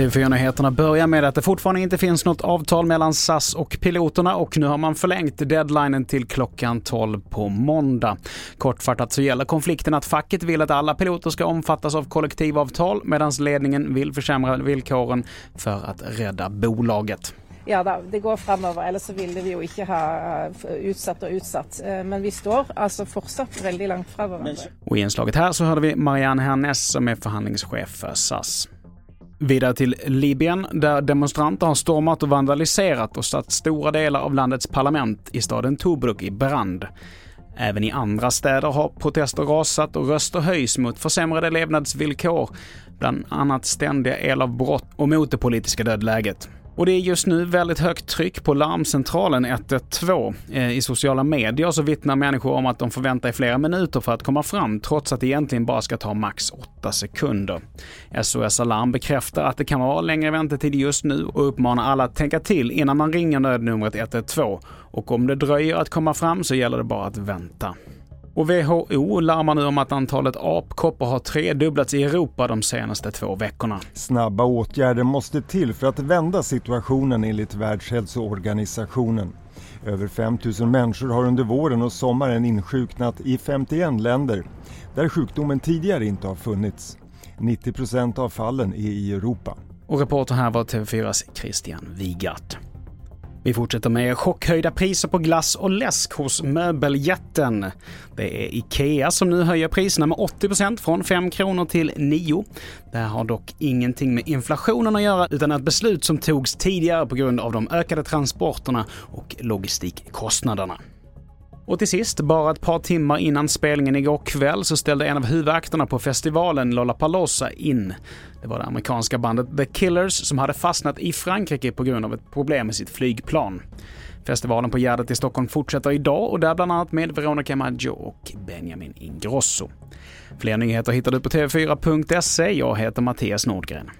TV4-nyheterna börjar med att det fortfarande inte finns något avtal mellan SAS och piloterna och nu har man förlängt deadlinen till klockan 12 på måndag. Kortfattat så gäller konflikten att facket vill att alla piloter ska omfattas av kollektivavtal medan ledningen vill försämra villkoren för att rädda bolaget. Ja da, det går fremover. Ellers så ville vi jo ikke ha eh, utsatt og utsatt. Eh, men vi står altså fortsatt veldig langt fra hverandre. Och i inslaget här så hörde vi Marianne Hernes som är förhandlingschef för SAS. Vidare till Libyen, där demonstranter har stormat och vandaliserat och satt stora delar av landets parlament i staden Tobruk i brand. Även i andra städer har protester rasat och röster höjs mot försämrade levnadsvillkor, bland annat ständiga elavbrott och mot det politiska dödläget. Och det är just nu väldigt högt tryck på larmcentralen 112. Eh, I sociala medier så vittnar människor om att de får vänta i flera minuter för att komma fram, trots att det egentligen bara ska ta max 8 sekunder. SOS Alarm bekräftar att det kan vara längre väntetid just nu och uppmanar alla att tänka till innan man ringer nödnumret 112. Och om det dröjer att komma fram så gäller det bara att vänta. Och WHO larmar nu om att antalet apkoppor har tredubblats i Europa de senaste två veckorna. Snabba åtgärder måste till för att vända situationen enligt Världshälsoorganisationen. Över 5 000 människor har under våren och sommaren insjuknat i 51 länder där sjukdomen tidigare inte har funnits. 90 procent av fallen är i Europa. Och reporter här var TV4s Christian Wigart. Vi fortsätter med chockhöjda priser på glass och läsk hos möbeljätten. Det är IKEA som nu höjer priserna med 80% från 5 kronor till 9. Det här har dock ingenting med inflationen att göra utan ett beslut som togs tidigare på grund av de ökade transporterna och logistikkostnaderna. Och till sist, bara ett par timmar innan spelningen igår kväll så ställde en av huvudakterna på festivalen Lollapalooza in. Det var det amerikanska bandet The Killers som hade fastnat i Frankrike på grund av ett problem med sitt flygplan. Festivalen på Gärdet i Stockholm fortsätter idag och där bland annat med Veronica Maggio och Benjamin Ingrosso. Fler nyheter hittar du på tv4.se. Jag heter Mattias Nordgren.